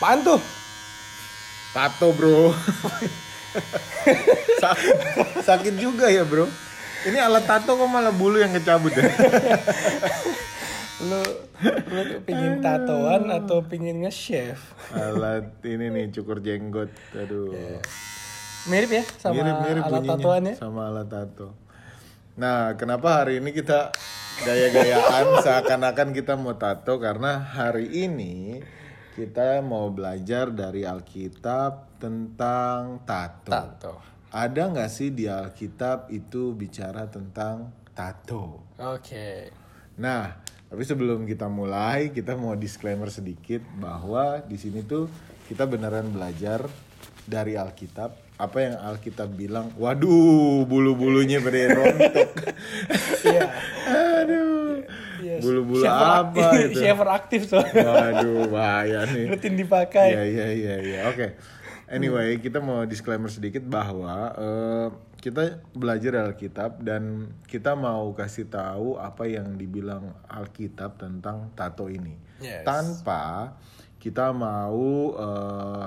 Apaan tuh? Tato bro. sakit, sakit juga ya bro. Ini alat tato kok malah bulu yang kecabut ya? Lu, lu pingin tatoan atau pingin nge-shave? alat ini nih cukur jenggot. Aduh. Mirip ya sama Mirip-mirip alat bunyinya tatoan ya? sama alat tato. Nah, kenapa hari ini kita gaya-gayaan seakan-akan kita mau tato karena hari ini kita mau belajar dari Alkitab tentang tato. Tato. Ada nggak sih di Alkitab itu bicara tentang tato? Oke. Nah, tapi sebelum kita mulai, kita mau disclaimer sedikit bahwa di sini tuh kita beneran belajar dari Alkitab. Apa yang Alkitab bilang? Waduh, bulu-bulunya berontok. Iya. Aduh. Iya, Bulu-bulu apa aktif- itu? Shaver aktif soalnya. Waduh, bahaya nih. Rutin dipakai. Iya iya iya iya. Oke. Anyway, kita mau disclaimer sedikit bahwa eh, kita belajar Alkitab dan kita mau kasih tahu apa yang dibilang Alkitab tentang tato ini. Yes. Tanpa kita mau eh,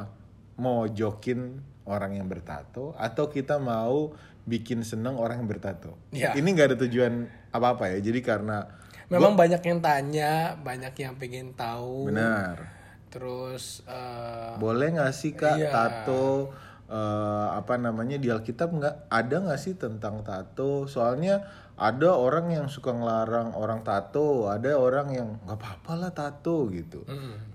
mau jokin orang yang bertato atau kita mau bikin seneng orang yang bertato. Iya. Ini nggak ada tujuan apa-apa ya. Jadi karena Memang banyak yang tanya, banyak yang pengen tahu. benar. Terus eh, Boleh nggak sih kak Iya. tato eh, apa namanya di Alkitab nggak ada nggak sih tentang tato? Soalnya ada orang yang suka ngelarang orang tato, ada orang yang nggak apa-apa lah tato gitu.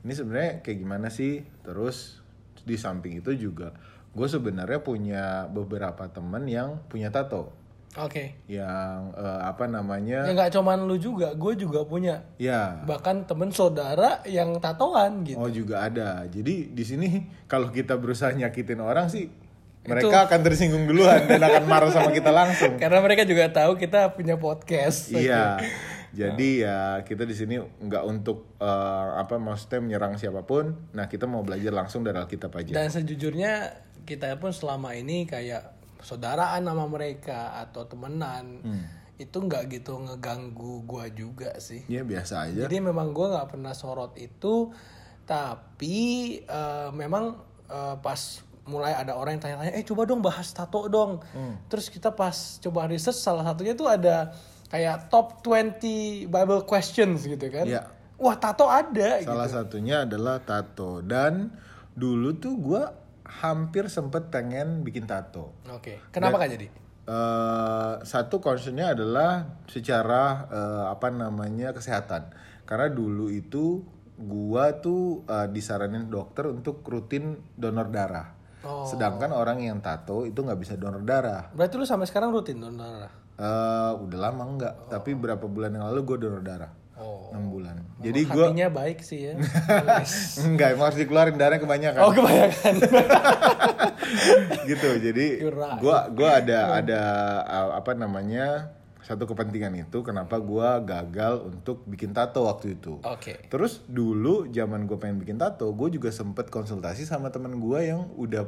Ini sebenarnya kayak gimana sih? Terus di samping itu juga gue sebenarnya punya beberapa temen yang punya tato, Oke. yang eh, apa namanya? Ya nggak cuman lu juga, gue juga punya. Ya, Bahkan temen saudara yang tatoan gitu. Oh juga ada. Jadi di sini kalau kita berusaha nyakitin orang sih mereka akan tersinggung duluan dan akan marah sama kita langsung. Karena mereka juga tahu kita punya podcast. iya. Jadi ya kita di sini nggak untuk eh, apa maksudnya menyerang siapa pun. Nah kita mau belajar langsung dari Alkitab aja. Dan sejujurnya kita pun selama ini kayak saudaraan sama mereka atau temenan Hmm. itu nggak gitu ngeganggu gua juga sih. Ya biasa aja. Jadi memang gua nggak pernah sorot itu, tapi eh, memang eh, pas mulai ada orang yang tanya-tanya, eh coba dong bahas tato dong. Hmm. Terus kita pas coba research salah satunya tuh ada kayak top 20 Bible questions gitu kan. Iya. Wah tato ada. gitu. Salah satunya adalah tato dan dulu tuh gua hampir sempet pengen bikin tato. Oke. Kenapa nggak jadi? eh satu concernnya adalah secara eh, apa namanya kesehatan karena dulu itu gua tuh eh, disaranin dokter untuk rutin donor darah Oh. sedangkan orang yang tato itu nggak bisa donor darah Berarti lu sampai sekarang rutin donor darah? Eh, udah lama enggak tapi berapa bulan yang lalu gue donor darah 6 bulan jadi gua Hatinya baik sih ya. enggak emang harus dikeluarin darahnya kebanyakan oh kebanyakan. gitu jadi gua gua ada ada apa namanya satu kepentingan itu kenapa gua gagal untuk bikin tato waktu itu Oke. terus dulu zaman gue pengen bikin tato gue juga sempet konsultasi sama teman gua yang udah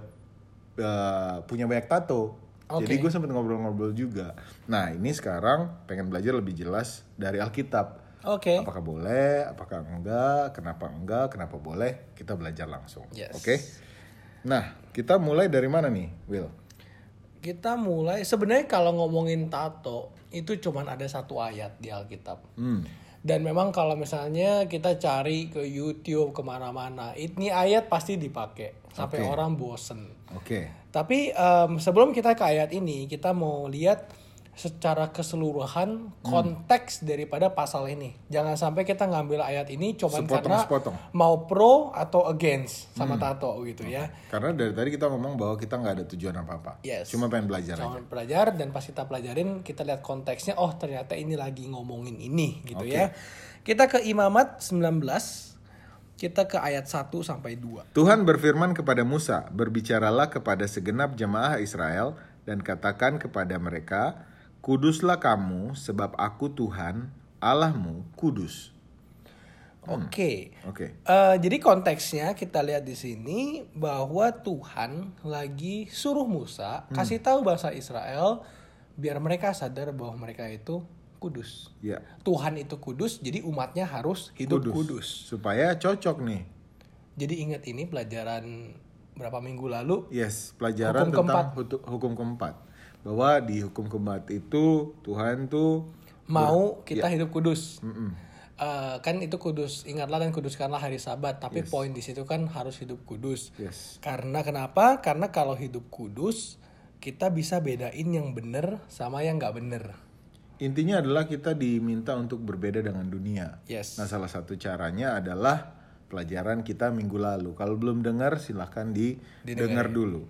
uh, punya banyak tato Oke. jadi gue sempet ngobrol-ngobrol juga nah ini sekarang pengen belajar lebih jelas dari Alkitab Oke. apakah boleh apakah enggak kenapa enggak kenapa boleh kita belajar langsung Yes. oke nah kita mulai dari mana nih Will Kita mulai sebenarnya kalau ngomongin tato itu cuman ada satu ayat di Alkitab. hmm. Dan memang kalau misalnya kita cari ke YouTube ke mana-mana, ini ayat pasti dipakai sampai Oke. orang bosen. oke Tapi em, sebelum kita ke ayat ini, kita mau lihat secara keseluruhan konteks daripada pasal ini. Jangan sampai kita ngambil ayat ini cuma karena sepotong. mau pro atau against sama tato gitu ya. karena dari tadi kita ngomong bahwa kita nggak ada tujuan apa-apa Yes. cuma pengen belajar aja Jangan belajar dan pas kita pelajarin kita lihat konteksnya oh ternyata ini lagi ngomongin ini gitu ya. Kita ke Imamat 19 kita ke ayat 1 sampai 2. Tuhan berfirman kepada Musa, berbicaralah kepada segenap jemaah Israel dan katakan kepada mereka, Kuduslah kamu sebab aku Tuhan, Allahmu kudus. Oke. Oke. Eh, jadi konteksnya kita lihat di sini bahwa Tuhan lagi suruh Musa kasih tahu bangsa Israel biar mereka sadar bahwa mereka itu kudus. Ya. Tuhan itu kudus, jadi umatnya harus hidup kudus. Supaya cocok nih. Jadi ingat ini pelajaran berapa minggu lalu Yes, pelajaran Hukum tentang hutu- hukum keempat. Bahwa di hukum keempat itu Tuhan tuh mau Iya. kita hidup kudus. Eh, kan itu kudus, ingatlah dan kuduskanlah hari Sabat. Tapi poin di situ kan harus hidup kudus. yes. Karena kenapa? Karena kalau hidup kudus kita bisa bedain yang bener sama yang nggak bener. Intinya adalah kita diminta untuk berbeda dengan dunia. Yes. Nah, salah satu caranya adalah pelajaran kita minggu lalu. Kalau belum dengar silahkan didengar dulu.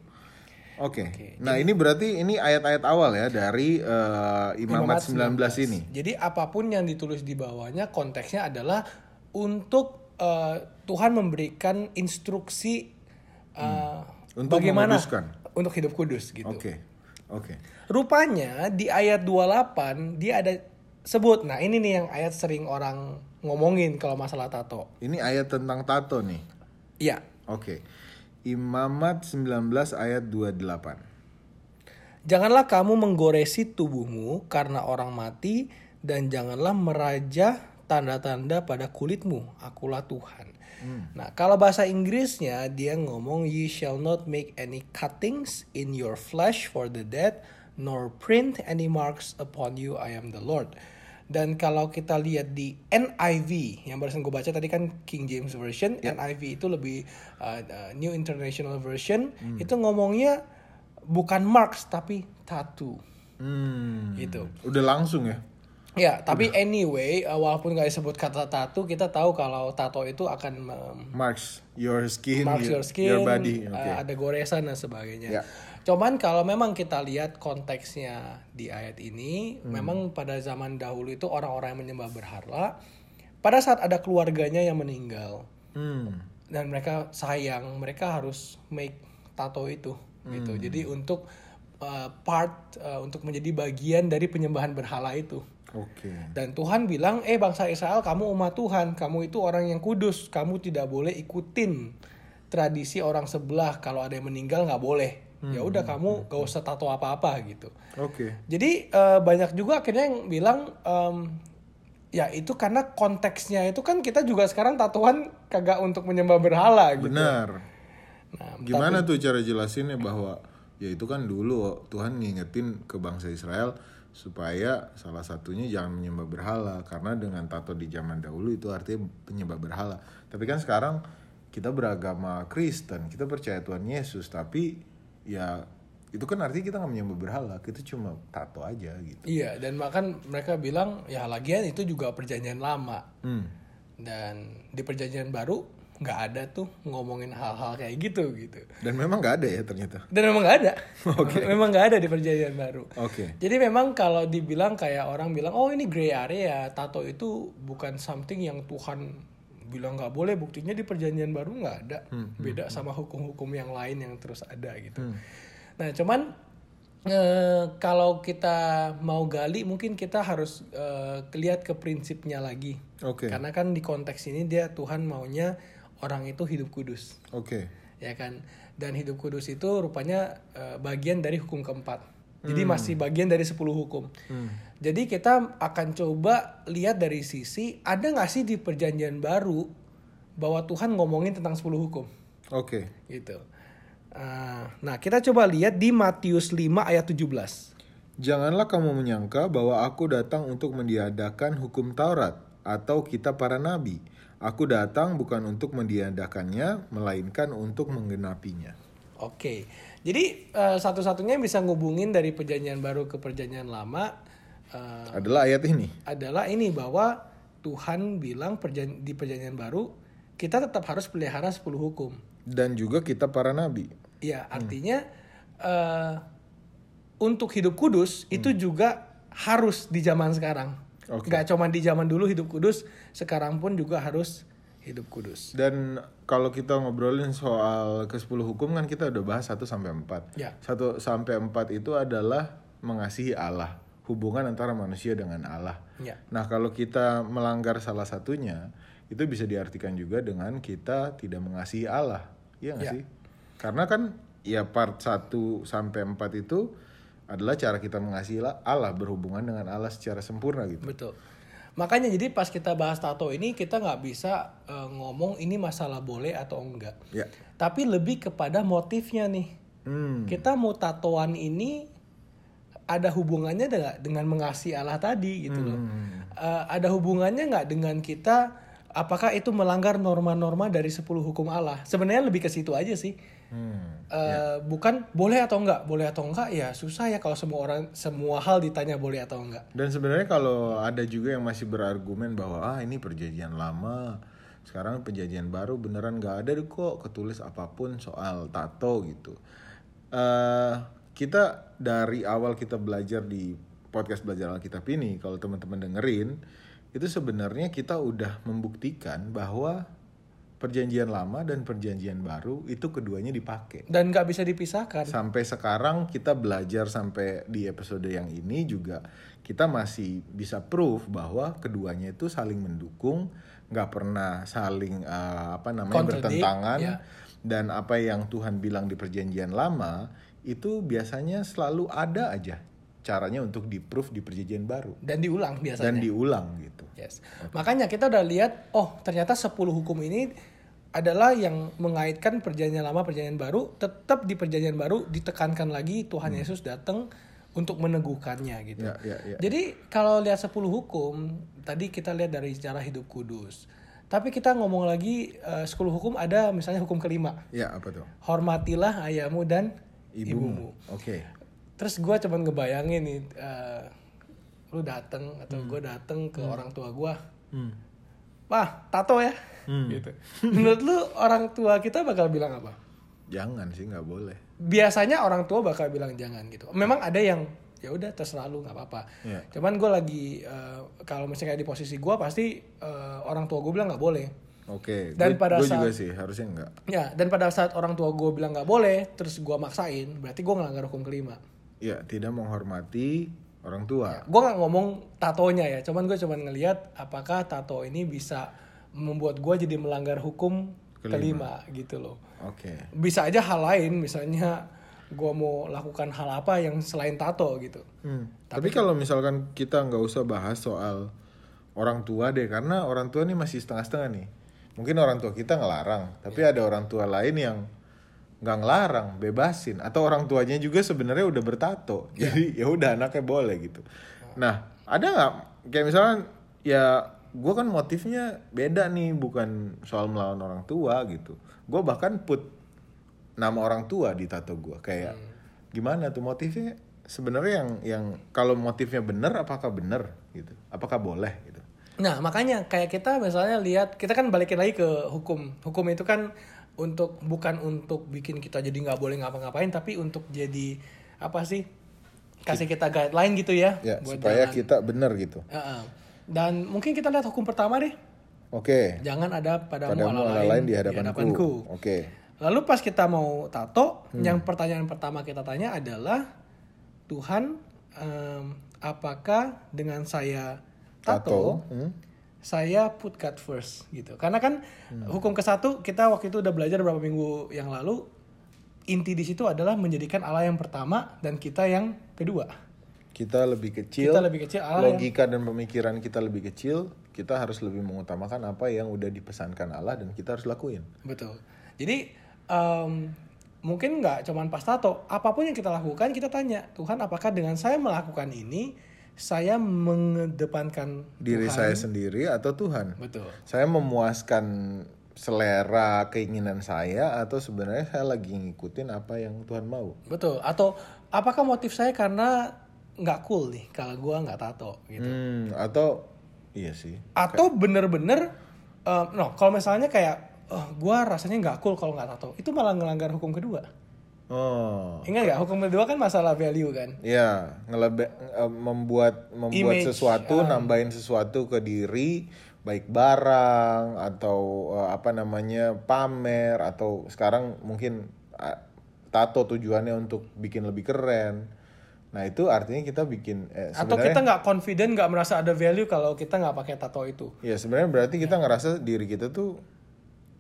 Oke. Nah, ini berarti ini ayat-ayat awal ya dari eh, Imamat 19, ini. Jadi apa pun yang ditulis di bawahnya konteksnya adalah untuk eh, Tuhan memberikan instruksi eh, Hmm. Untuk bagaimana menguduskan. untuk hidup kudus gitu. Oke. Oke. Rupanya di ayat 28 dia ada sebut. Nah, ini nih yang ayat sering orang ngomongin kalau masalah tato. Ini ayat tentang tato nih. Iya. Oke. Imamat 19 ayat 28. Janganlah kamu menggoresi tubuhmu karena orang mati dan janganlah merajah tanda-tanda pada kulitmu. Akulah Tuhan. Nah, kalau bahasa Inggrisnya dia ngomong you shall not make any cuttings in your flesh for the dead nor print any marks upon you I am the Lord. Dan kalau kita lihat di NIV yang barusan gue baca tadi kan King James Version, NIV itu lebih uh, uh, New International Version itu ngomongnya bukan marks tapi tattoo Hmm. gitu. Udah langsung ya. Ya, tapi anyway, uh, walaupun gak disebut kata tato, kita tahu kalau tato itu akan um, Marks your skin, marks your skin, your body. uh, Oke. ada goresan dan sebagainya. Ya. Cuman kalau memang kita lihat konteksnya di ayat ini, Hmm. memang pada zaman dahulu itu orang-orang yang menyembah berhala, pada saat ada keluarganya yang meninggal Hmm. dan mereka sayang, mereka harus make tato itu, gitu. Hmm. Jadi untuk uh, part uh, untuk menjadi bagian dari penyembahan berhala itu. Oke. Dan Tuhan bilang, eh bangsa Israel kamu umat Tuhan, kamu itu orang yang kudus, kamu tidak boleh ikutin tradisi orang sebelah. Kalau ada yang meninggal nggak boleh. Ya udah kamu gak usah tato apa-apa gitu. Oke. Jadi eh, banyak juga akhirnya yang bilang, em, ya itu karena konteksnya itu kan kita juga sekarang tatoan kagak untuk menyembah berhala gitu. Benar. Nah, Gimana tuh cara jelasinnya bahwa ya itu kan dulu Tuhan ngingetin ke bangsa Israel supaya salah satunya jangan menyembah berhala karena dengan tato di zaman dahulu itu artinya penyembah berhala. Tapi kan sekarang kita beragama Kristen, kita percaya Tuhan Yesus, tapi ya itu kan artinya kita nggak menyembah berhala, kita cuma tato aja gitu. Iya, dan bahkan mereka bilang, ya lagian itu juga perjanjian lama. Hmm. Dan di perjanjian baru nggak ada tuh ngomongin hal-hal kayak gitu gitu. Dan memang nggak ada ya ternyata. Dan memang nggak ada. memang nggak ada di perjanjian baru. Oke. Jadi memang kalau dibilang kayak orang bilang, oh ini gray area, tato itu bukan something yang Tuhan bilang nggak boleh, buktinya di perjanjian baru nggak ada. Beda sama hukum-hukum yang lain yang terus ada gitu. Nah cuman eh, kalau kita mau gali, mungkin kita harus eh, lihat ke prinsipnya lagi. Oke. Karena kan di konteks ini dia Tuhan maunya orang itu hidup kudus Oke. ya kan dan hidup kudus itu rupanya eh, bagian dari hukum keempat jadi masih bagian dari 10 hukum jadi kita akan coba lihat dari sisi ada nggak sih di perjanjian baru bahwa Tuhan ngomongin tentang 10 hukum Oke. gitu Ah, nah kita coba lihat di Matius 5 ayat 17 Janganlah kamu menyangka bahwa aku datang untuk mendiadakan hukum Taurat atau kitab para nabi. Aku datang bukan untuk mendiadakannya, melainkan untuk menggenapinya. Oke, jadi eh, satu-satunya yang bisa ngubungin dari perjanjian baru ke perjanjian lama eh, Adalah ayat ini. adalah ini bahwa Tuhan bilang perjan- di perjanjian baru kita tetap harus pelihara 10 hukum. Dan juga kitab para nabi. Ya, artinya eh, untuk hidup kudus itu juga harus di zaman sekarang. Oke. Gak cuma di zaman dulu hidup kudus, sekarang pun juga harus hidup kudus. Dan kalau kita ngobrolin soal ke-10 hukum kan kita udah bahas 1 sampai 4. Ya. 1 sampai 4 itu adalah mengasihi Allah, hubungan antara manusia dengan Allah. Ya. Nah, kalau kita melanggar salah satunya, itu bisa diartikan juga dengan kita tidak mengasihi Allah. Iya nggak Ya. sih? Karena kan ya part 1 sampai 4 itu adalah cara kita mengasihi Allah berhubungan dengan Allah secara sempurna gitu. Betul. Makanya jadi pas kita bahas tato ini kita nggak bisa eh, ngomong ini masalah boleh atau enggak. Ya. Tapi lebih kepada motifnya nih. Hmm. Kita mau tatoan ini ada hubungannya dengan dengan mengasihi Allah tadi gitu loh. Eh, ada hubungannya nggak dengan kita apakah itu melanggar norma-norma dari 10 hukum Allah? Sebenarnya lebih ke situ aja sih. Hmm. Eh, bukan boleh atau enggak, boleh atau enggak ya susah ya kalau semua orang semua hal ditanya boleh atau enggak. Dan sebenarnya kalau ada juga yang masih berargumen bahwa ah ini perjanjian lama, sekarang perjanjian baru beneran nggak ada deh kok ketulis apa pun soal tato gitu. eh kita dari awal kita belajar di podcast belajar Alkitab ini, kalau teman-teman dengerin, itu sebenarnya kita udah membuktikan bahwa perjanjian lama dan perjanjian baru itu keduanya dipakai. Dan nggak bisa dipisahkan. Sampai sekarang kita belajar sampai di episode yang ini juga kita masih bisa proof bahwa keduanya itu saling mendukung, nggak pernah saling eh, apa namanya Contradict, bertentangan ya. dan apa yang Tuhan bilang di perjanjian lama itu biasanya selalu ada aja caranya untuk di proof di perjanjian baru Dan diulang biasanya. dan diulang gitu. Yes. Makanya kita udah lihat, oh ternyata 10 hukum ini adalah yang mengaitkan perjanjian lama perjanjian baru tetap di perjanjian baru ditekankan lagi Tuhan Yesus datang untuk meneguhkannya gitu. Ya, ya, ya. Jadi kalau lihat 10 hukum tadi kita lihat dari sejarah hidup kudus. Tapi kita ngomong lagi eh, 10 hukum ada misalnya hukum kelima. Ya apa tuh? Hormatilah ayahmu dan ibumu. Ibumu. Oke. Terus gue cuman ngebayangin nih, eh, lu dateng atau gue dateng ke orang tua gue, Hmm. wah tato ya, gitu. Menurut lu orang tua kita bakal bilang apa? Jangan sih nggak boleh. Biasanya orang tua bakal bilang jangan gitu. Memang ada yang ya udah terserah lu nggak apa-apa. Iya. Cuman gue lagi eh, kalau misalnya kayak di posisi gue pasti eh, orang tua gue bilang nggak boleh. Oke. Dan Gue pada juga saat- sih harusnya nggak. Ya dan pada saat orang tua gue bilang nggak boleh, terus gue maksain, berarti gue ngelanggar hukum kelima. Ya, tidak menghormati orang tua. gue nggak ngomong tatonya ya cuman gue cuman ngelihat apakah tato ini bisa membuat gue jadi melanggar hukum kelima, gitu loh Oke. bisa aja hal lain misalnya gue mau lakukan hal apa yang selain tato gitu Hmm. Tapi, kalau misalkan kita nggak usah bahas soal orang tua deh, karena orang tua nih masih setengah-setengah nih. Mungkin orang tua kita ngelarang, tapi ada orang tua lain yang nggak ngelarang, bebasin. Atau orang tuanya juga sebenarnya udah bertato, jadi ya udah anaknya boleh gitu. Nah, ada nggak kayak misalnya ya gue kan motifnya beda nih, bukan soal melawan orang tua gitu. Gue bahkan put nama orang tua di tato gue kayak gimana tuh motifnya? Sebenarnya yang yang kalau motifnya benar apakah benar gitu? Apakah boleh gitu? Nah makanya kayak kita misalnya lihat kita kan balikin lagi ke hukum. Hukum itu kan untuk bukan untuk bikin kita jadi nggak boleh ngapa-ngapain tapi untuk jadi apa sih kasih kita guideline gitu ya ya buat supaya jalan. kita benar gitu Heeh. dan mungkin kita lihat hukum pertama deh oke Jangan ada padamu, padamu Allah lain di hadapanku oke Lalu pas kita mau tato, Hmm. yang pertanyaan pertama kita tanya adalah Tuhan, em, apakah dengan saya tato, tato hmm? Saya put God first gitu? Karena kan Hmm. hukum ke satu kita waktu itu udah belajar beberapa minggu yang lalu. Inti di situ adalah menjadikan Allah yang pertama dan kita yang kedua. kita lebih kecil Kita lebih kecil, Allah yang logika dan pemikiran kita lebih kecil kita harus lebih mengutamakan apa yang udah dipesankan Allah dan kita harus lakuin Betul. Jadi em, mungkin nggak cuman pas tato, apa pun yang kita lakukan kita tanya Tuhan apakah dengan saya melakukan ini saya mengedepankan diri Tuhan? saya sendiri atau Tuhan Betul. saya memuaskan selera keinginan saya atau sebenarnya saya lagi ngikutin apa yang Tuhan mau Betul. Atau apakah motif saya karena nggak cool nih kalau gua nggak tato gitu. Hmm, atau iya sih. Atau bener-bener em, no kalau misalnya kayak oh, gua rasanya nggak cool kalau nggak tato, itu malah ngelanggar hukum kedua. Oh, Ingat nggak hukum kedua kan masalah value kan? ya ngelebe eh, membuat membuat Image, sesuatu, ah. nambahin sesuatu ke diri, baik barang atau eh, apa namanya pamer atau sekarang mungkin ah, tato tujuannya untuk bikin lebih keren. Nah itu artinya kita bikin eh, Atau kita nggak confident, nggak merasa ada value kalau kita nggak pakai tato itu. ya sebenarnya berarti kita ngerasa diri kita tuh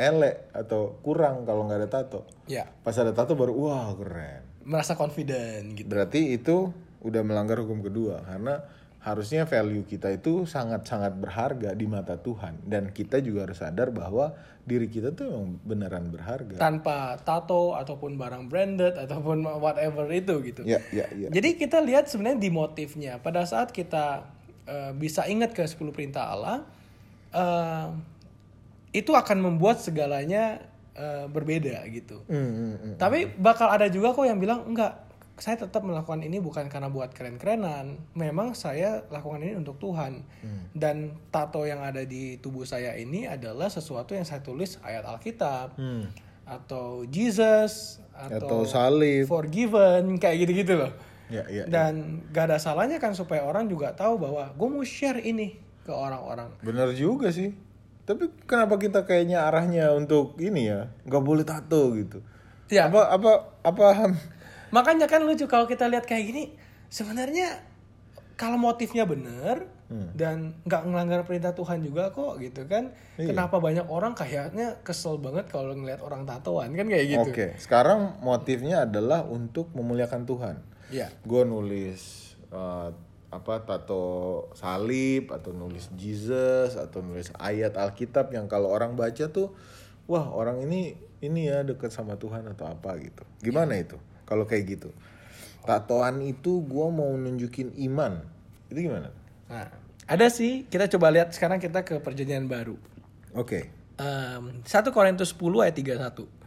elek atau kurang kalau nggak ada tato. Ya, Pas ada tato baru wah keren. merasa confident gitu. Berarti itu udah melanggar hukum kedua karena harusnya value kita itu sangat-sangat berharga di mata Tuhan dan kita juga harus sadar bahwa diri kita tuh emang beneran berharga. tanpa tato ataupun barang branded ataupun whatever itu gitu. Ya, ya, ya. Jadi kita lihat sebenarnya di motifnya. Pada saat kita eh, bisa ingat ke 10 perintah Allah, eh, itu akan membuat segalanya eh, berbeda gitu. Hmm, hmm, hmm. Tapi bakal ada juga kok yang bilang enggak, saya tetap melakukan ini bukan karena buat keren-kerenan. Memang saya lakukan ini untuk Tuhan. Dan tato yang ada di tubuh saya ini adalah sesuatu yang saya tulis ayat Alkitab Hmm. atau Jesus Atau atau, salib. forgiven kayak gitu-gitu loh. Ya, ya. Dan gak ada salahnya kan supaya orang juga tahu bahwa gue mau share ini ke orang-orang. Bener juga sih. Tapi kenapa kita kayaknya arahnya untuk ini ya, nggak boleh tato gitu? Ya. Apa apa apa? Makanya kan lucu kalau kita lihat kayak gini, sebenarnya kalau motifnya bener dan nggak melanggar perintah Tuhan juga kok gitu kan. Kenapa banyak orang kayaknya kesel banget kalau ngelihat orang tatoan kan kayak gitu. Oke, sekarang motifnya adalah untuk memuliakan Tuhan. Iya. Gue nulis eh, apa tato salib atau nulis Jesus atau nulis ayat Alkitab yang kalau orang baca tuh, wah orang ini ini ya dekat sama Tuhan atau apa gitu. Gimana itu? Kalau kayak gitu, tatoan itu gue mau nunjukin iman. Itu gimana? Nah, ada sih kita coba lihat sekarang kita ke perjanjian baru. Oke. Em, 1 Korintus 10 ayat 31.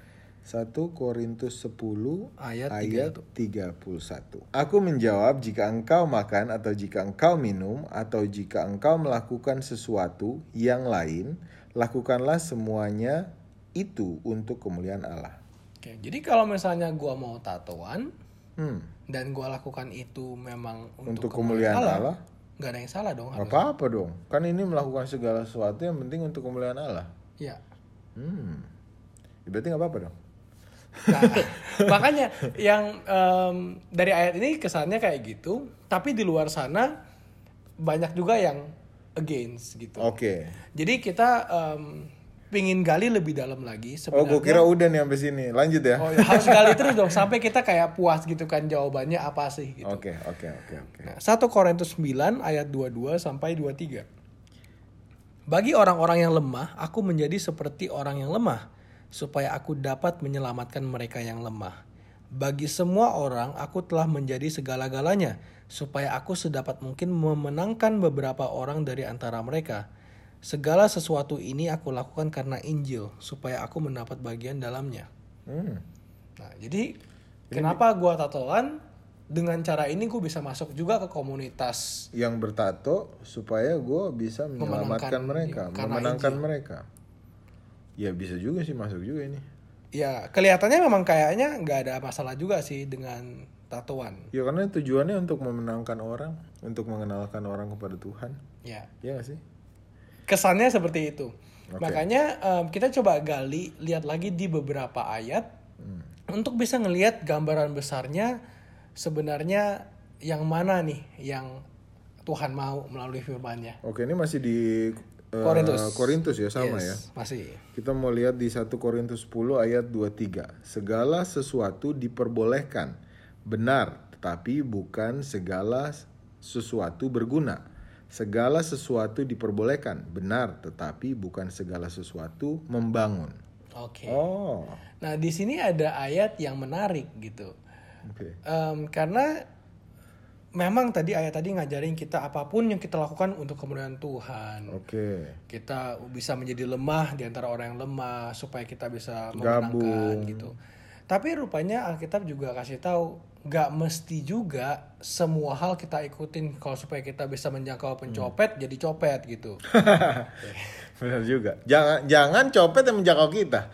1 Korintus 10 Ayat ayat 31. Aku menjawab jika engkau makan atau jika engkau minum atau jika engkau melakukan sesuatu yang lain, lakukanlah semuanya itu untuk kemuliaan Allah. Oke, jadi kalau misalnya gua mau tatoan Hmm. dan gua lakukan itu memang Untuk untuk, kemuliaan Allah? nggak ada yang salah dong. Gak apa-apa dong. Kan ini melakukan segala sesuatu yang penting untuk kemuliaan Allah. Ya. Hmm. Berarti nggak apa-apa dong. Nah, makanya yang em, dari ayat ini kesannya kayak gitu, tapi di luar sana banyak juga yang against gitu. Oke. Jadi kita em, pingin gali lebih dalam lagi Oh, sebenarnya. gue kira udah nih sampai sini. Lanjut ya. Oh, ya, harus gali terus dong sampai kita kayak puas gitu kan jawabannya apa sih gitu. Oke, oke, oke, oke. Nah, 1 Korintus 9 ayat 22 sampai 23. Bagi orang-orang yang lemah, aku menjadi seperti orang yang lemah, supaya aku dapat menyelamatkan mereka yang lemah. Bagi semua orang, aku telah menjadi segala-galanya, supaya aku sedapat mungkin memenangkan beberapa orang dari antara mereka. Segala sesuatu ini aku lakukan karena Injil, supaya aku mendapat bagian dalamnya. Hmm. Nah, jadi kenapa gua tatoan? Dengan cara ini gue bisa masuk juga ke komunitas yang bertato supaya gue bisa menyelamatkan mereka, memenangkan Injil. mereka. Ya bisa juga sih masuk juga ini. Ya kelihatannya memang kayaknya nggak ada masalah juga sih dengan tatoan. Ya karena tujuannya untuk memenangkan orang, untuk mengenalkan orang kepada Tuhan. Ya Ya gak sih? kesannya seperti itu. Oke. Makanya em, kita coba gali lihat lagi di beberapa ayat Hmm. untuk bisa ngelihat gambaran besarnya sebenarnya yang mana nih yang Tuhan mau melalui firman-Nya. Oke, ini masih di eh, Korintus. Korintus ya sama ya. Yes, Masih. Kita mau lihat di 1 Korintus 10 ayat 23. Segala sesuatu diperbolehkan. Benar, tetapi bukan segala sesuatu berguna. Segala sesuatu diperbolehkan. Benar, tetapi bukan segala sesuatu membangun. Oke. Oh. Nah di sini ada ayat yang menarik gitu. Oke. Em, karena memang tadi ayat tadi ngajarin kita apa pun yang kita lakukan untuk kemuliaan Tuhan. Oke. Kita bisa menjadi lemah di antara orang yang lemah supaya kita bisa Gabung. memenangkan gitu. Tapi rupanya Alkitab juga kasih tahu nggak mesti juga semua hal kita ikutin kalau supaya kita bisa menjangkau pencopet jadi copet gitu. Benar juga. Jangan jangan copet yang menjangkau kita.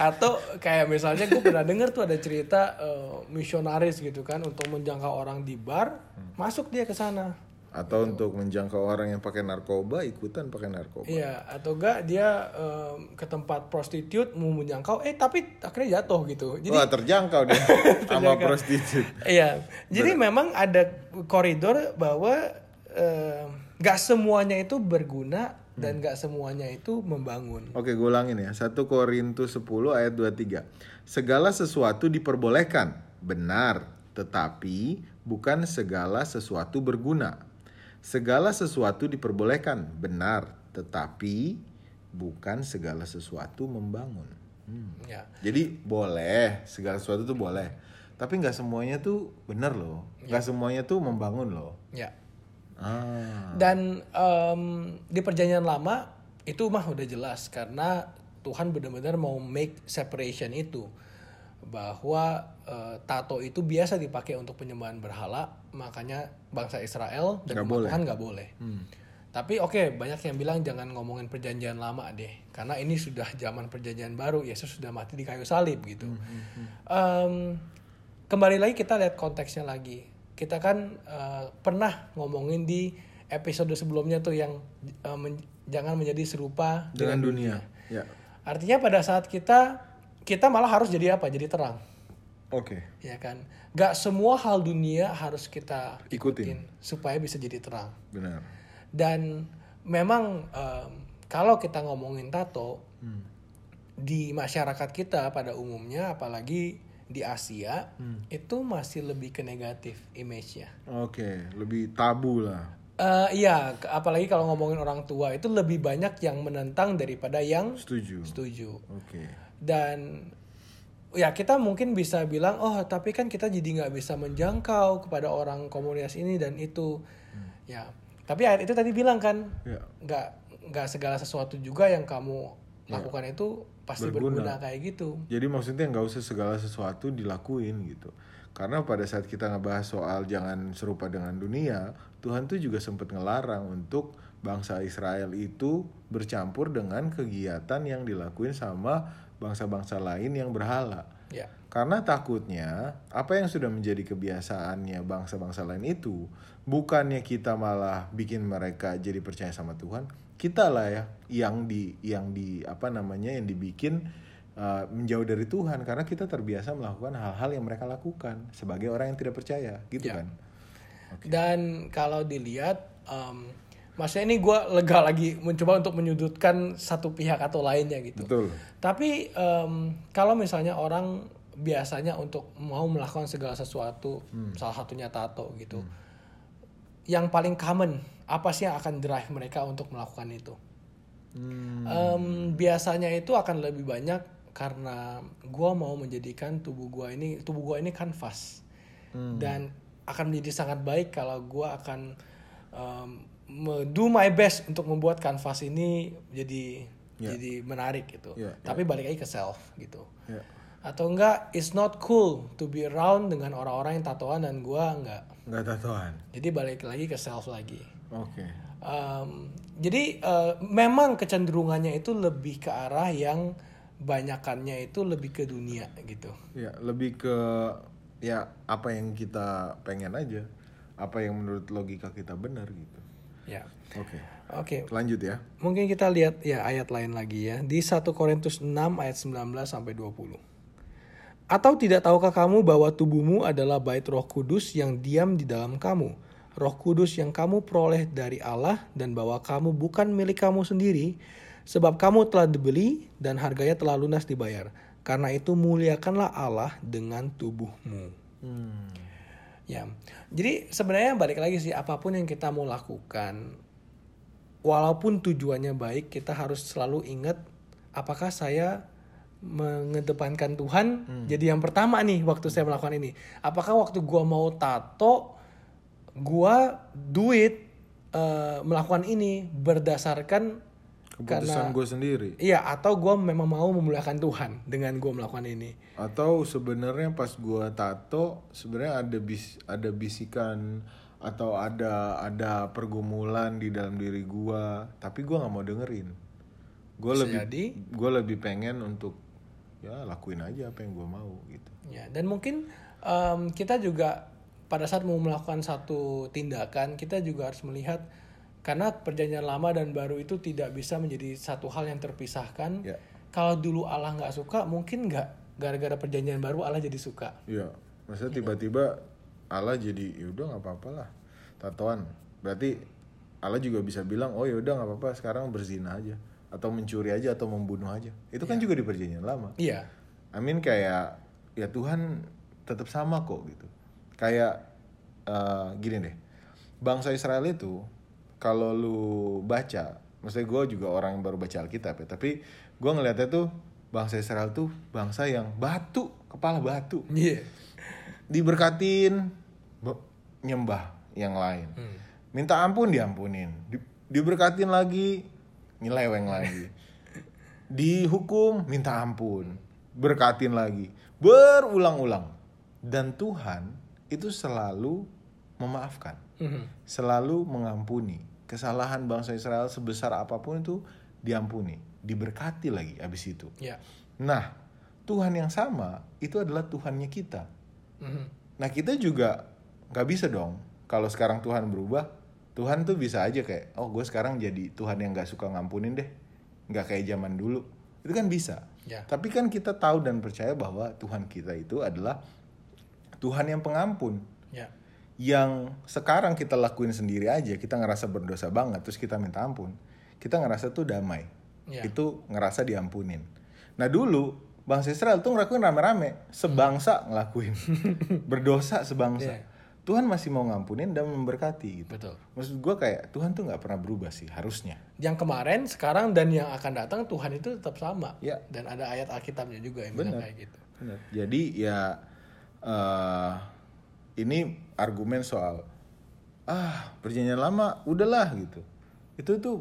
Atau kayak misalnya gue pernah denger tuh ada cerita eh, misionaris gitu kan untuk menjangkau orang di bar, masuk dia ke sana. Atau untuk menjangkau orang yang pakai narkoba, ikutan pakai narkoba. Iya, atau enggak dia em, ke tempat prostitut mau menjangkau, eh tapi akhirnya jatuh gitu. Jadi Wah terjangkau deh sama prostitut. iya, jadi memang ada koridor bahwa em, nggak semuanya itu berguna dan nggak semuanya itu membangun. Oke, gue ulangin ya. 1 Korintus 10 ayat 23. Segala sesuatu diperbolehkan, benar, tetapi bukan segala sesuatu berguna. Segala sesuatu diperbolehkan, benar, tetapi bukan segala sesuatu membangun. Hmm. Ya. Jadi boleh, segala sesuatu tuh boleh. Tapi nggak semuanya tuh benar loh. Nggak semuanya tuh membangun loh. Ya. Ah, Dan em, di perjanjian lama itu mah udah jelas karena Tuhan benar-benar mau make separation itu bahwa eh, tato itu biasa dipakai untuk penyembahan berhala, makanya bangsa Israel dan umat boleh. Tuhan nggak boleh. Tapi oke banyak yang bilang jangan ngomongin perjanjian lama deh, karena ini sudah zaman perjanjian baru, Yesus sudah mati di kayu salib gitu. Em, kembali lagi kita lihat konteksnya lagi. Kita kan eh, pernah ngomongin di episode sebelumnya tuh yang eh, men- jangan menjadi serupa dengan dunia. Ya. Artinya pada saat kita kita malah harus jadi apa? Jadi terang, Oke. ya kan? Gak semua hal dunia harus kita Ikutin. ikutin supaya bisa jadi terang. Benar. Dan memang em, kalau kita ngomongin tato di masyarakat kita pada umumnya, apalagi di Asia, itu masih lebih ke negatif image-nya. Oke, lebih tabu lah. Eh, iya, apalagi kalau ngomongin orang tua itu lebih banyak yang menentang daripada yang Setuju. setuju. Oke. Dan ya kita mungkin bisa bilang, oh tapi kan kita jadi nggak bisa menjangkau kepada orang komunitas ini dan itu, ya. Tapi ayat itu tadi bilang kan, Ya. nggak nggak segala sesuatu juga yang kamu lakukan itu pasti berguna. Berguna. kayak gitu. Jadi maksudnya nggak usah segala sesuatu dilakuin gitu. Karena pada saat kita ngebahas soal jangan serupa dengan dunia, Tuhan tuh juga sempat ngelarang untuk bangsa Israel itu bercampur dengan kegiatan yang dilakuin sama bangsa-bangsa lain yang berhala. Ya, Karena takutnya apa yang sudah menjadi kebiasaannya bangsa-bangsa lain itu bukannya kita malah bikin mereka jadi percaya sama Tuhan, kita lah ya yang di yang di apa namanya yang dibikin uh, menjauh dari Tuhan karena kita terbiasa melakukan hal-hal yang mereka lakukan sebagai orang yang tidak percaya, gitu Ya. kan? Dan kalau dilihat, em, maksudnya ini gue lega lagi mencoba untuk menyudutkan satu pihak atau lainnya gitu. Betul. Tapi em, kalau misalnya orang biasanya untuk mau melakukan segala sesuatu, salah satunya tato gitu, yang paling common apa sih yang akan drive mereka untuk melakukan itu? Hmm, Em, biasanya itu akan lebih banyak karena gua mau menjadikan tubuh gua ini tubuh gua ini kanvas dan akan menjadi sangat baik kalau gua akan me- do my best untuk membuat kanvas ini jadi Ya. jadi menarik gitu. Ya, Tapi balik lagi ke self gitu. ya. Atau enggak it's not cool to be around dengan orang-orang yang tatoan dan gua enggak. Nggak tatoan. Jadi balik lagi ke self lagi. Oke. Um, jadi uh, memang kecenderungannya itu lebih ke arah yang banyakannya itu lebih ke dunia gitu. Ya, lebih ke ya apa yang kita pengen aja. Apa yang menurut logika kita benar gitu. Ya. Oke. Oke. Lanjut ya. Mungkin kita lihat ya ayat lain lagi ya di 1 Korintus 6 ayat 19 sampai 20. Atau tidak tahukah kamu bahwa tubuhmu adalah bait Roh Kudus yang diam di dalam kamu? Roh Kudus yang kamu peroleh dari Allah dan bahwa kamu bukan milik kamu sendiri, sebab kamu telah dibeli dan harganya telah lunas dibayar. Karena itu muliakanlah Allah dengan tubuhmu. Hmm. Ya, jadi sebenarnya balik lagi sih apa pun yang kita mau lakukan, walaupun tujuannya baik, kita harus selalu ingat apakah saya mengedepankan Tuhan jadi yang pertama nih waktu saya melakukan ini. Apakah waktu gua mau tato, gua duit eh, melakukan ini berdasarkan Keputusan gue sendiri. iya atau gua memang mau memuliakan Tuhan dengan gua melakukan ini. Atau sebenarnya pas gua tato sebenarnya ada bis ada bisikan atau ada ada pergumulan di dalam diri gua, tapi gua nggak mau dengerin. Gue lebih jadi. gue lebih pengen untuk ya lakuin aja apa yang gua mau gitu. Ya, dan mungkin em, kita juga pada saat mau melakukan satu tindakan, kita juga harus melihat karena perjanjian lama dan baru itu tidak bisa menjadi satu hal yang terpisahkan. Ya. Kalau dulu Allah nggak suka, mungkin nggak gara-gara perjanjian baru Allah jadi suka. Iya, maksudnya tiba-tiba Allah jadi yaudah nggak apa-apa lah tatoan. Berarti Allah juga bisa bilang oh yaudah nggak apa-apa sekarang berzina aja atau mencuri aja atau membunuh aja. Itu kan juga di perjanjian lama. Iya, I mean kayak ya Tuhan tetap sama kok gitu. Kayak eh, gini deh. Bangsa Israel itu kalau lu baca maksudnya gue juga orang yang baru baca Alkitab ya tapi gue ngeliatnya tuh bangsa Israel tuh bangsa yang batu kepala batu. Iya. diberkatin be- nyembah yang lain. Minta ampun diampunin. Di- diberkatin lagi nyeleweng lagi. Dihukum minta ampun. Berkatin lagi. Berulang-ulang. Dan Tuhan itu selalu memaafkan Mhm. selalu mengampuni kesalahan bangsa Israel sebesar apa pun itu diampuni diberkati lagi abis itu Ya. nah Tuhan yang sama itu adalah Tuhannya kita Mhm. Nah kita juga nggak bisa dong kalau sekarang Tuhan berubah, Tuhan tuh bisa aja kayak, oh gue sekarang jadi Tuhan yang nggak suka ngampunin deh, nggak kayak zaman dulu. Itu kan bisa. Ya. Tapi kan kita tahu dan percaya bahwa Tuhan kita itu adalah Tuhan yang pengampun. Ya. Yang sekarang kita lakuin sendiri aja, kita ngerasa berdosa banget, terus kita minta ampun. Kita ngerasa tuh damai. Ya. Itu ngerasa diampunin. Nah dulu bangsa Israel tuh ngelakuin rame-rame, sebangsa ngelakuin. Berdosa sebangsa. Iya. Tuhan masih mau ngampunin dan memberkati gitu. Betul. Maksud gue kayak Tuhan tuh nggak pernah berubah sih harusnya. Yang kemarin, sekarang dan yang akan datang Tuhan itu tetap sama. Ya. Dan ada ayat Alkitabnya juga yang bilang Benar. kayak gitu. Benar. Jadi ya eh ini argumen soal ah perjanjian lama udahlah gitu. Itu tuh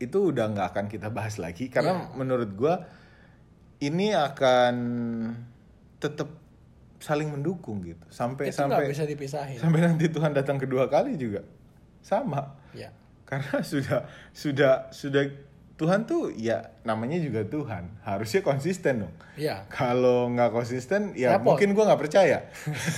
itu udah nggak akan kita bahas lagi karena menurut gua ini akan tetap saling mendukung gitu sampai itu sampai bisa dipisahin. sampai nanti Tuhan datang kedua kali juga sama Ya. karena sudah sudah sudah Tuhan tuh ya namanya juga Tuhan. Harusnya konsisten dong. Iya. kalau nggak konsisten ya Repot. mungkin gua nggak percaya.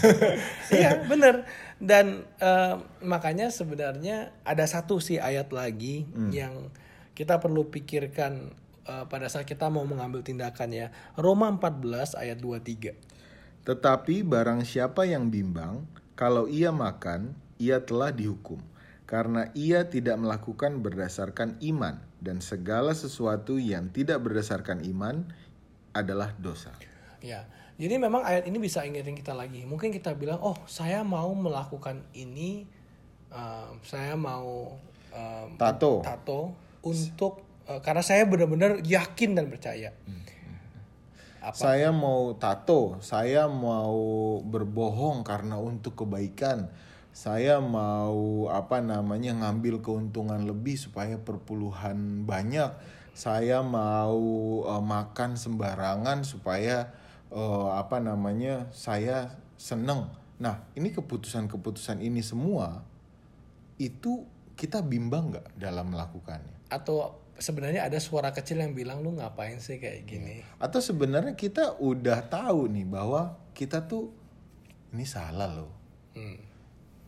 Iya bener. Dan eh, makanya sebenarnya ada satu sih ayat lagi yang kita perlu pikirkan eh, pada saat kita mau mengambil tindakan ya. Roma 14 ayat 23 tetapi barang siapa yang bimbang kalau ia makan ia telah dihukum. Karena ia tidak melakukan berdasarkan iman dan segala sesuatu yang tidak berdasarkan iman adalah dosa. Ya jadi memang ayat ini bisa ingetin kita lagi. Mungkin kita bilang oh saya mau melakukan ini eh, saya mau eh, tato. tato untuk eh, karena saya benar-benar yakin dan percaya. Apa? Saya mau tato, saya mau berbohong karena untuk kebaikan. Saya mau apa namanya ngambil keuntungan lebih supaya perpuluhan banyak. Saya mau eh, makan sembarangan supaya eh, apa namanya saya seneng. Nah, ini keputusan-keputusan ini semua itu kita bimbang nggak dalam melakukannya? atau sebenarnya ada suara kecil yang bilang lu ngapain sih kayak gini Atau sebenarnya kita udah tahu nih bahwa kita tuh ini salah loh. Hmm.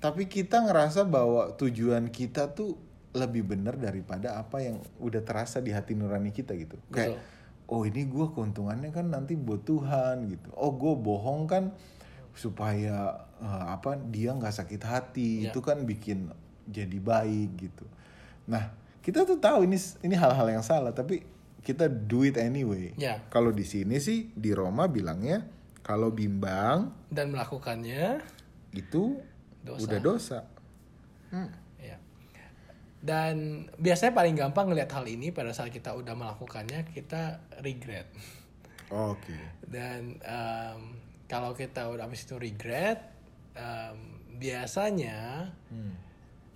Tapi kita ngerasa bahwa tujuan kita tuh lebih benar daripada apa yang udah terasa di hati nurani kita gitu. Kayak oh ini gua keuntungannya kan nanti buat Tuhan gitu. Oh gue bohong kan supaya eh, apa dia nggak sakit hati Ya. itu kan bikin jadi baik gitu. Nah kita tuh tahu ini ini hal-hal yang salah tapi kita do it anyway. Ya. Kalau di sini sih di Roma bilangnya kalau bimbang dan melakukannya itu Dosa. udah dosa. ya dan biasanya paling gampang ngelihat hal ini pada saat kita udah melakukannya kita regret Oke. dan em, kalau kita udah habis itu regret em, biasanya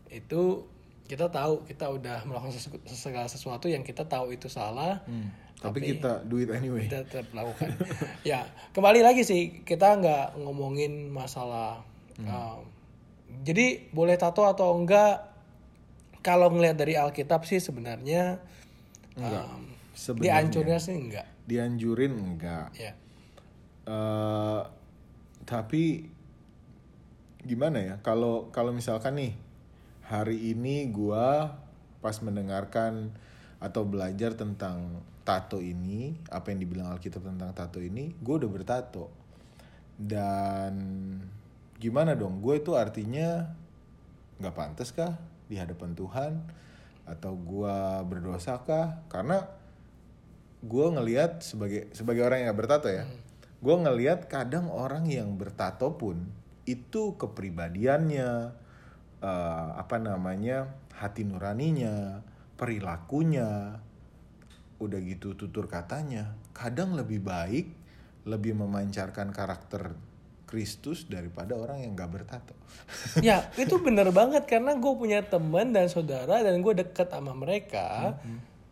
itu kita tahu kita udah melakukan sesu- segala sesuatu yang kita tahu itu salah Hmm. Tapi, kita do it anyway. kita tetap lakukan. ya, kembali lagi sih kita nggak ngomongin masalah. um, jadi boleh tato atau enggak? Kalau ngelihat dari Alkitab sih sebenarnya Enggak. um, Sebenarnya. dihancurnya sih enggak. Dianjurin enggak. Ya, Eh, tapi gimana ya? Kalau kalau misalkan nih hari ini gua pas mendengarkan atau belajar tentang tato ini, apa yang dibilang Alkitab tentang tato ini, gue udah bertato. Dan gimana dong? Gue itu artinya nggak pantas kah di hadapan Tuhan? Atau gue berdosa kah? Karena gue ngelihat sebagai sebagai orang yang gak bertato ya, gue ngelihat kadang orang yang bertato pun itu kepribadiannya eh, apa namanya hati nuraninya perilakunya udah gitu tutur katanya kadang lebih baik lebih memancarkan karakter Kristus daripada orang yang gak bertato. Ya itu bener banget karena gue punya teman dan saudara dan gue deket sama mereka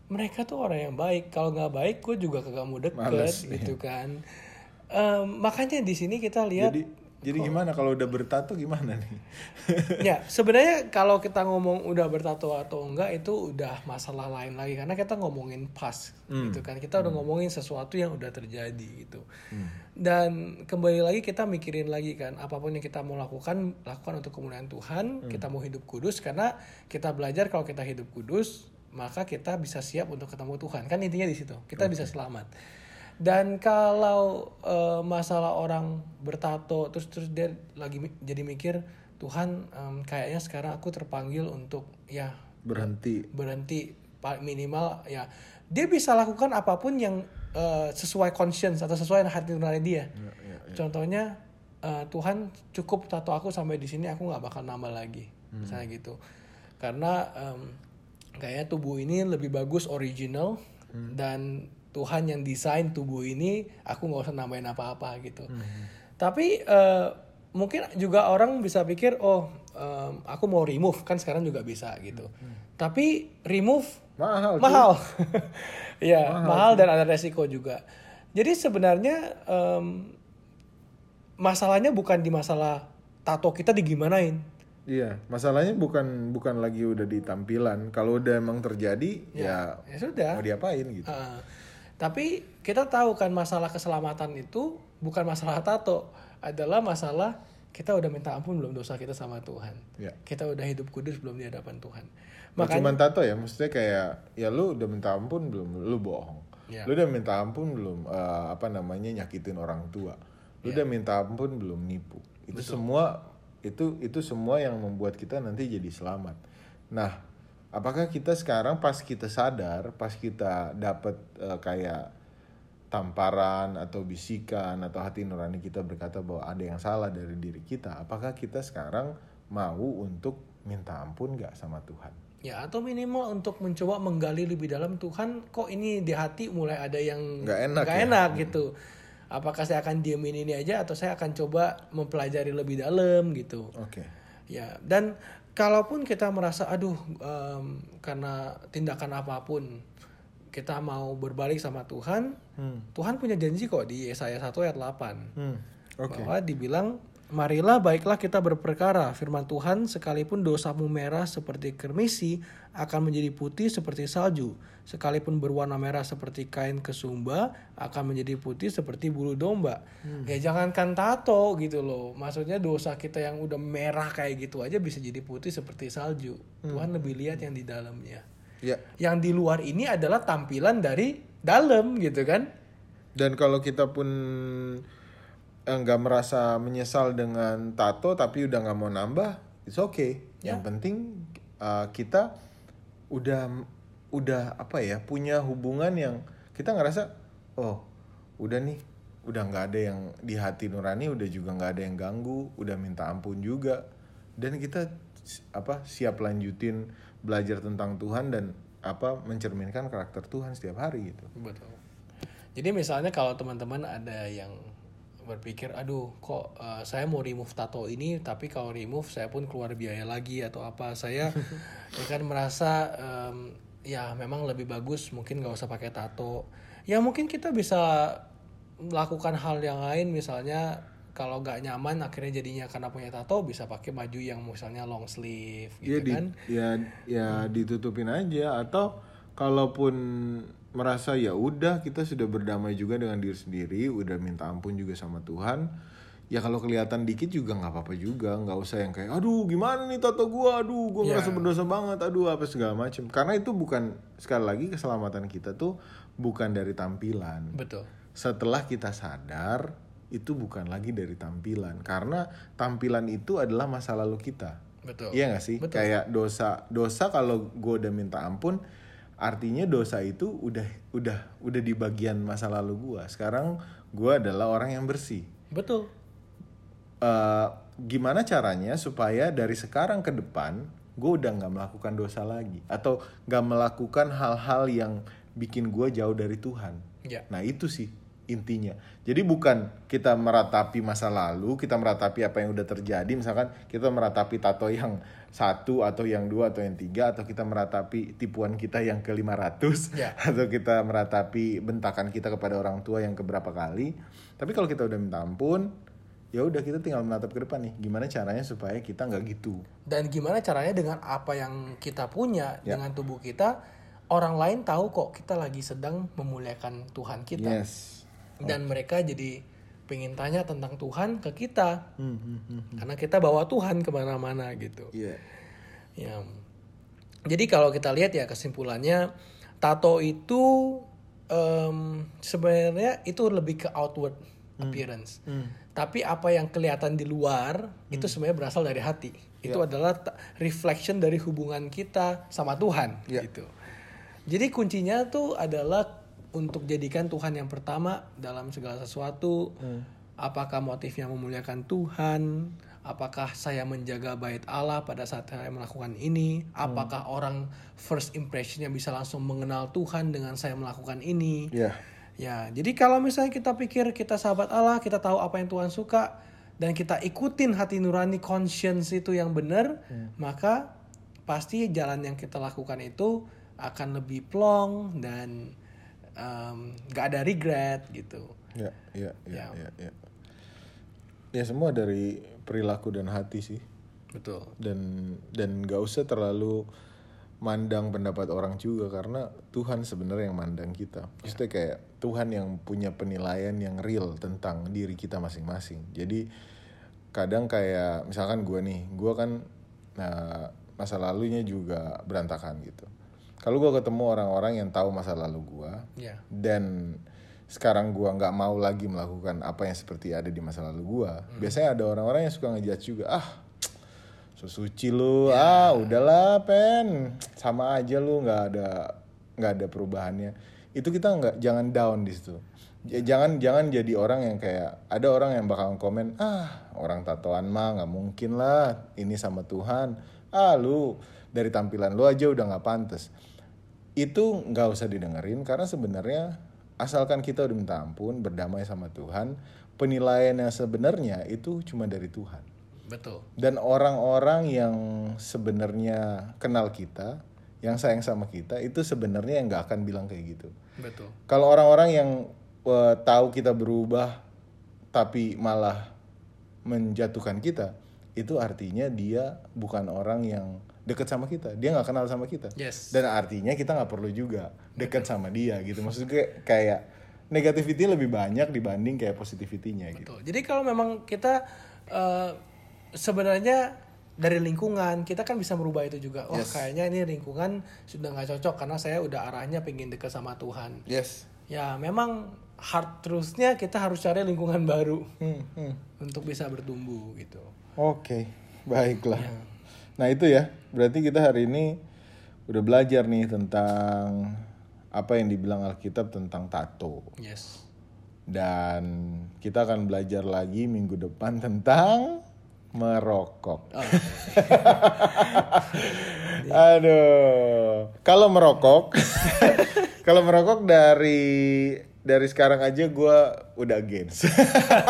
mereka tuh orang yang baik. Kalau nggak baik gue juga kagak mau deket Males, gitu kan. Em, makanya di sini kita lihat jadi jadi gimana kalau udah bertato gimana nih? Ya sebenarnya kalau kita ngomong udah bertato atau enggak itu udah masalah lain lagi. Karena kita ngomongin pas gitu kan. Kita udah ngomongin sesuatu yang udah terjadi gitu. Dan kembali lagi kita mikirin lagi kan apa pun yang kita mau lakukan lakukan untuk kemuliaan Tuhan. Kita mau hidup kudus karena kita belajar kalau kita hidup kudus maka kita bisa siap untuk ketemu Tuhan. Kan intinya di situ kita bisa selamat dan kalau eh, masalah orang bertato terus terus dia lagi mi- jadi mikir Tuhan em, kayaknya sekarang aku terpanggil untuk ya berhenti. Berhenti minimal ya. Dia bisa lakukan apa pun yang eh, sesuai conscience atau sesuai hati nurani dia. Contohnya eh, Tuhan cukup tato aku sampai di sini aku nggak bakal nambah lagi. Misalnya gitu. Karena em, kayaknya tubuh ini lebih bagus original dan Tuhan yang desain tubuh ini aku nggak usah nambahin apa-apa gitu. Tapi eh, mungkin juga orang bisa pikir oh em, aku mau remove kan sekarang juga bisa gitu. Tapi remove mahal mahal, ya mahal, dan ada resiko juga. Jadi sebenarnya em, masalahnya bukan di masalah tato kita digimanain. Iya, masalahnya bukan bukan lagi udah di tampilan. Kalau udah emang terjadi, ya, Ya sudah. mau diapain gitu. Ah, tapi kita tahu kan masalah keselamatan itu bukan masalah tato, adalah masalah kita udah minta ampun belum dosa kita sama Tuhan. Ya. Kita udah hidup kudus belum di hadapan Tuhan. Makanya cuman tato ya, maksudnya kayak ya lu udah minta ampun belum? Lu bohong. Ya. Lu udah minta ampun belum? eh, apa namanya nyakitin orang tua. Lu udah minta ampun belum nipu. Itu semua itu itu semua yang membuat kita nanti jadi selamat. Nah, apakah kita sekarang pas kita sadar, pas kita dapat eh, kayak tamparan atau bisikan atau hati nurani kita berkata bahwa ada yang salah dari diri kita, apakah kita sekarang mau untuk minta ampun gak sama Tuhan? ya atau minimal untuk mencoba menggali lebih dalam Tuhan kok ini di hati mulai ada yang Nggak enak nggak ya? enak gitu. Apakah saya akan diemin ini aja atau saya akan coba mempelajari lebih dalam gitu. Oke. Ya, dan kalaupun kita merasa aduh em, karena tindakan apa pun kita mau berbalik sama Tuhan, Tuhan punya janji kok di Yesaya 1 ayat 8. Hmm. Oke. Bahwa dibilang Marilah baiklah kita berperkara firman Tuhan sekalipun dosamu merah seperti kermisi akan menjadi putih seperti salju sekalipun berwarna merah seperti kain kesumba akan menjadi putih seperti bulu domba. Ya jangankan tato gitu loh. Maksudnya dosa kita yang udah merah kayak gitu aja bisa jadi putih seperti salju. Tuhan lebih lihat yang di dalamnya. Ya. Yang di luar ini adalah tampilan dari dalam gitu kan. Dan kalau kita pun nggak merasa menyesal dengan tato tapi udah nggak mau nambah, it's okay. Yang penting eh, kita udah udah apa ya punya hubungan yang kita ngerasa oh udah nih udah nggak ada yang di hati nurani udah juga nggak ada yang ganggu udah minta ampun juga dan kita apa siap lanjutin belajar tentang Tuhan dan apa mencerminkan karakter Tuhan setiap hari gitu Betul. Jadi misalnya kalau teman-teman ada yang berpikir, aduh kok eh, saya mau remove tato ini, tapi kalau remove saya pun keluar biaya lagi atau apa, saya ya kan merasa em, ya memang lebih bagus mungkin nggak usah pakai tato. Ya mungkin kita bisa melakukan hal yang lain, misalnya kalau nggak nyaman akhirnya jadinya karena punya tato bisa pakai baju yang misalnya long sleeve Iya gitu di, kan. ya ya ditutupin aja atau kalaupun merasa ya udah kita sudah berdamai juga dengan diri sendiri, udah minta ampun juga sama Tuhan. Ya kalau kelihatan dikit juga nggak apa-apa juga, nggak usah yang kayak aduh gimana nih tato gua, aduh gua Ya. ngerasa berdosa banget, aduh apa segala macem. Karena itu bukan sekali lagi keselamatan kita tuh bukan dari tampilan. Betul. Setelah kita sadar itu bukan lagi dari tampilan karena tampilan itu adalah masa lalu kita. Betul. Iya gak sih? Betul. Kayak dosa, dosa kalau gue udah minta ampun, artinya dosa itu udah udah udah di bagian masa lalu gue. Sekarang gue adalah orang yang bersih. Betul. Eh, gimana caranya supaya dari sekarang ke depan gue udah nggak melakukan dosa lagi atau nggak melakukan hal-hal yang bikin gue jauh dari Tuhan. Ya. Nah itu sih intinya. Jadi bukan kita meratapi masa lalu, kita meratapi apa yang udah terjadi. Misalkan kita meratapi tato yang satu atau yang dua atau yang tiga atau kita meratapi tipuan kita yang ke 500 Ya. atau kita meratapi bentakan kita kepada orang tua yang keberapa kali. Tapi kalau kita udah minta ampun, ya udah kita tinggal menatap ke depan nih. Gimana caranya supaya kita nggak gitu. Dan gimana caranya dengan apa yang kita punya Ya. dengan tubuh kita, orang lain tahu kok kita lagi sedang memuliakan Tuhan kita. Yes. Dan mereka jadi pengen tanya tentang Tuhan ke kita. Hmm, hmm, hmm. Karena kita bawa Tuhan ke mana-mana gitu. Iya. Ya. Jadi kalau kita lihat ya kesimpulannya, tato itu em, sebenarnya itu lebih ke outward appearance. Tapi apa yang kelihatan di luar itu sebenarnya berasal dari hati. Itu adalah ta- reflection dari hubungan kita sama Tuhan Ya. gitu. Jadi kuncinya tuh adalah untuk jadikan Tuhan yang pertama dalam segala sesuatu. Apakah motifnya memuliakan Tuhan? Apakah saya menjaga bait Allah pada saat saya melakukan ini? Apakah orang first impressionnya bisa langsung mengenal Tuhan dengan saya melakukan ini? Iya. Ya, jadi kalau misalnya kita pikir kita sahabat Allah, kita tahu apa yang Tuhan suka, dan kita ikutin hati nurani conscience itu yang benar, maka pasti jalan yang kita lakukan itu akan lebih plong dan nggak ada regret gitu. Ya, ya, ya, Ya. ya, ya. Ya semua dari perilaku dan hati sih. Betul. Dan dan nggak usah terlalu mandang pendapat orang juga karena Tuhan sebenarnya yang mandang kita. Maksudnya kayak Tuhan yang punya penilaian yang real tentang diri kita masing-masing. Jadi kadang kayak misalkan gue nih, gue kan nah, masa lalunya juga berantakan gitu. Kalau gue ketemu orang-orang yang tahu masa lalu gue, Ya. dan sekarang gua nggak mau lagi melakukan apa yang seperti ada di masa lalu gua biasanya ada orang-orang yang suka ngejudge juga ah so suci lu ah udahlah pen. Sama aja lu nggak ada nggak ada perubahannya. Itu kita nggak jangan down di situ. Jangan jangan jadi orang yang kayak ada orang yang bakal komen ah orang tatoan mah nggak mungkin lah ini sama Tuhan. Ah lu dari tampilan lu aja udah nggak pantas itu nggak usah didengerin karena sebenarnya asalkan kita udah minta ampun berdamai sama Tuhan penilaian yang sebenarnya itu cuma dari Tuhan Betul. dan orang-orang yang sebenarnya kenal kita yang sayang sama kita itu sebenarnya yang nggak akan bilang kayak gitu Betul. kalau orang-orang yang eh, tahu kita berubah tapi malah menjatuhkan kita itu artinya dia bukan orang yang deket sama kita dia nggak kenal sama kita Yes. dan artinya kita nggak perlu juga deket sama dia gitu maksudnya kayak, negativity lebih banyak dibanding kayak positivity-nya gitu Betul. Jadi kalau memang kita eh, sebenarnya dari lingkungan kita kan bisa merubah itu juga. Oh kayaknya ini lingkungan sudah nggak cocok karena saya udah arahnya pengen deket sama Tuhan. yes Ya memang hard truthnya kita harus cari lingkungan baru Hmm, hmm. untuk bisa bertumbuh gitu. Oke, baiklah. Nah itu ya, berarti kita hari ini udah belajar nih tentang apa yang dibilang Alkitab tentang tato. Yes. Dan kita akan belajar lagi minggu depan tentang merokok. Oh, Aduh, kalau merokok, kalau merokok dari dari sekarang aja gue udah against.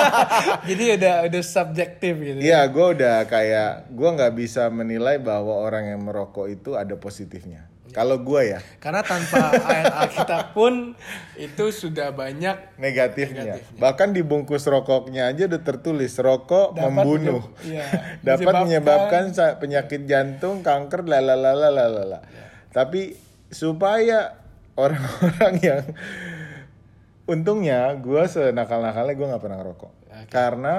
Jadi udah udah subjektif gitu. Iya, gue udah kayak gue nggak bisa menilai bahwa orang yang merokok itu ada positifnya. Kalau gue ya Karena tanpa ayat Alkitab pun itu sudah banyak negatifnya. Bahkan di bungkus rokoknya aja udah tertulis rokok Dapat membunuh, iya, dapat menyebabkan- penyakit jantung, kanker, lalalalalala. Tapi supaya orang-orang yang untungnya gue senakal-nakalnya gue nggak pernah ngerokok karena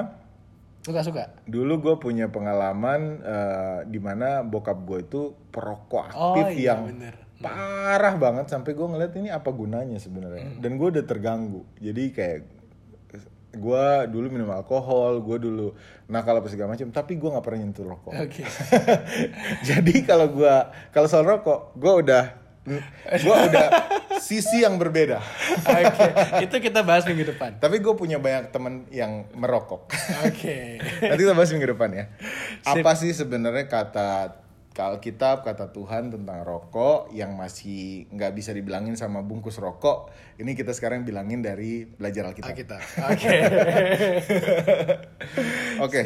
suka suka. dulu gue punya pengalaman eh, di mana bokap gue itu perokok Oh aktif iya yang bener. parah banget sampai gue ngeliat ini apa gunanya sebenarnya Hmm. dan gue udah terganggu jadi kayak gue dulu minum alkohol gue dulu nakal apa segala macam tapi gue nggak pernah nyentuh rokok Oke. jadi kalau gue kalau soal rokok gue udah gue udah sisi yang berbeda. Oke, itu kita bahas minggu depan. Tapi gue punya banyak temen yang merokok. Oke. Nanti kita bahas minggu depan ya. Apa sih sebenarnya kata Alkitab, kata Tuhan tentang rokok yang masih nggak bisa dibilangin sama bungkus rokok. Ini kita sekarang bilangin dari belajar Alkitab. Kita. Oke. Oke,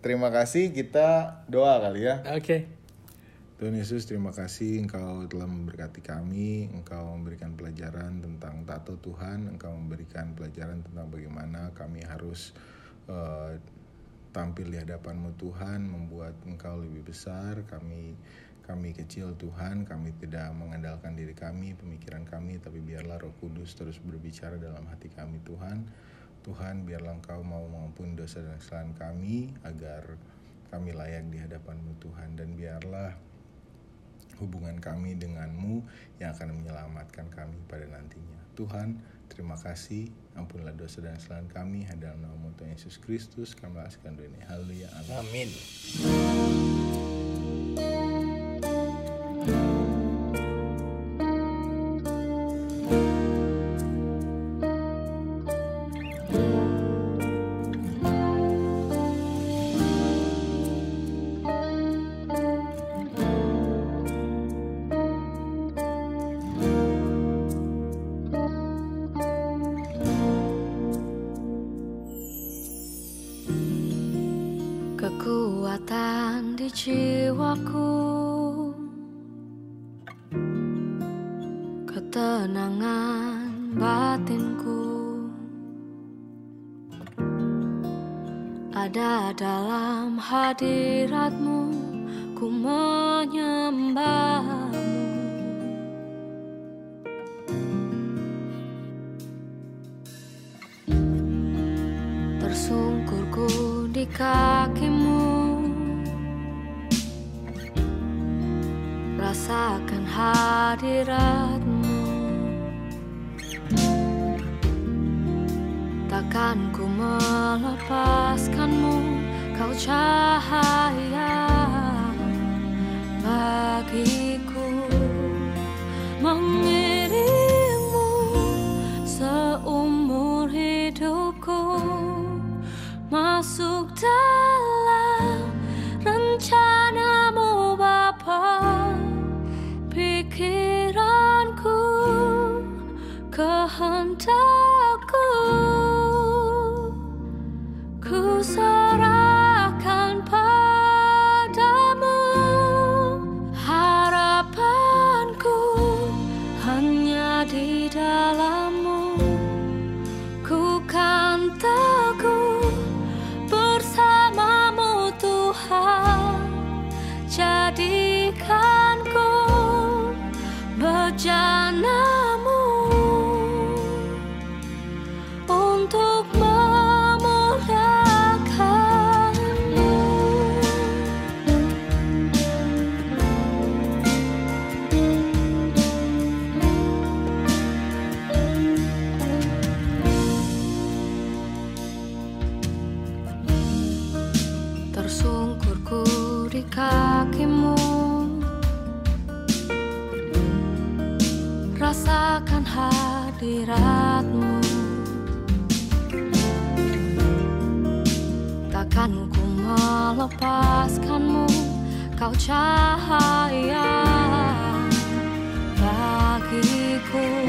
terima kasih. Kita doa kali ya. Oke. Tuhan Yesus, terima kasih Engkau telah memberkati kami, Engkau memberikan pelajaran tentang tato Tuhan, Engkau memberikan pelajaran tentang bagaimana kami harus uh, tampil di hadapanmu Tuhan, membuat Engkau lebih besar, kami kami kecil Tuhan, kami tidak mengandalkan diri kami, pemikiran kami, tapi biarlah Roh Kudus terus berbicara dalam hati kami Tuhan. Tuhan, biarlah Engkau mau mengampuni dosa dan kesalahan kami agar kami layak di hadapanmu Tuhan dan biarlah hubungan kami denganmu yang akan menyelamatkan kami pada nantinya. Tuhan, terima kasih. Ampunilah dosa dan kesalahan kami. Dalam nama Tuhan Yesus Kristus, kami laskan doa ini. Haleluya. Amin. Kekuatan jiwaku Ketenangan batinku. Ada dalam hadiratmu Ku menyembahmu. Tersungkurku di kakimu Rasakan hadiratmu. Takkan ku melepaskanmu Kau cahaya bagiku. Mengiringmu kehendakku Ku serahkan padamu Harapanku hanya di dalammu. Ku kan teguh bersamamu Tuhan. Jadikanku Kau cahaya bagiku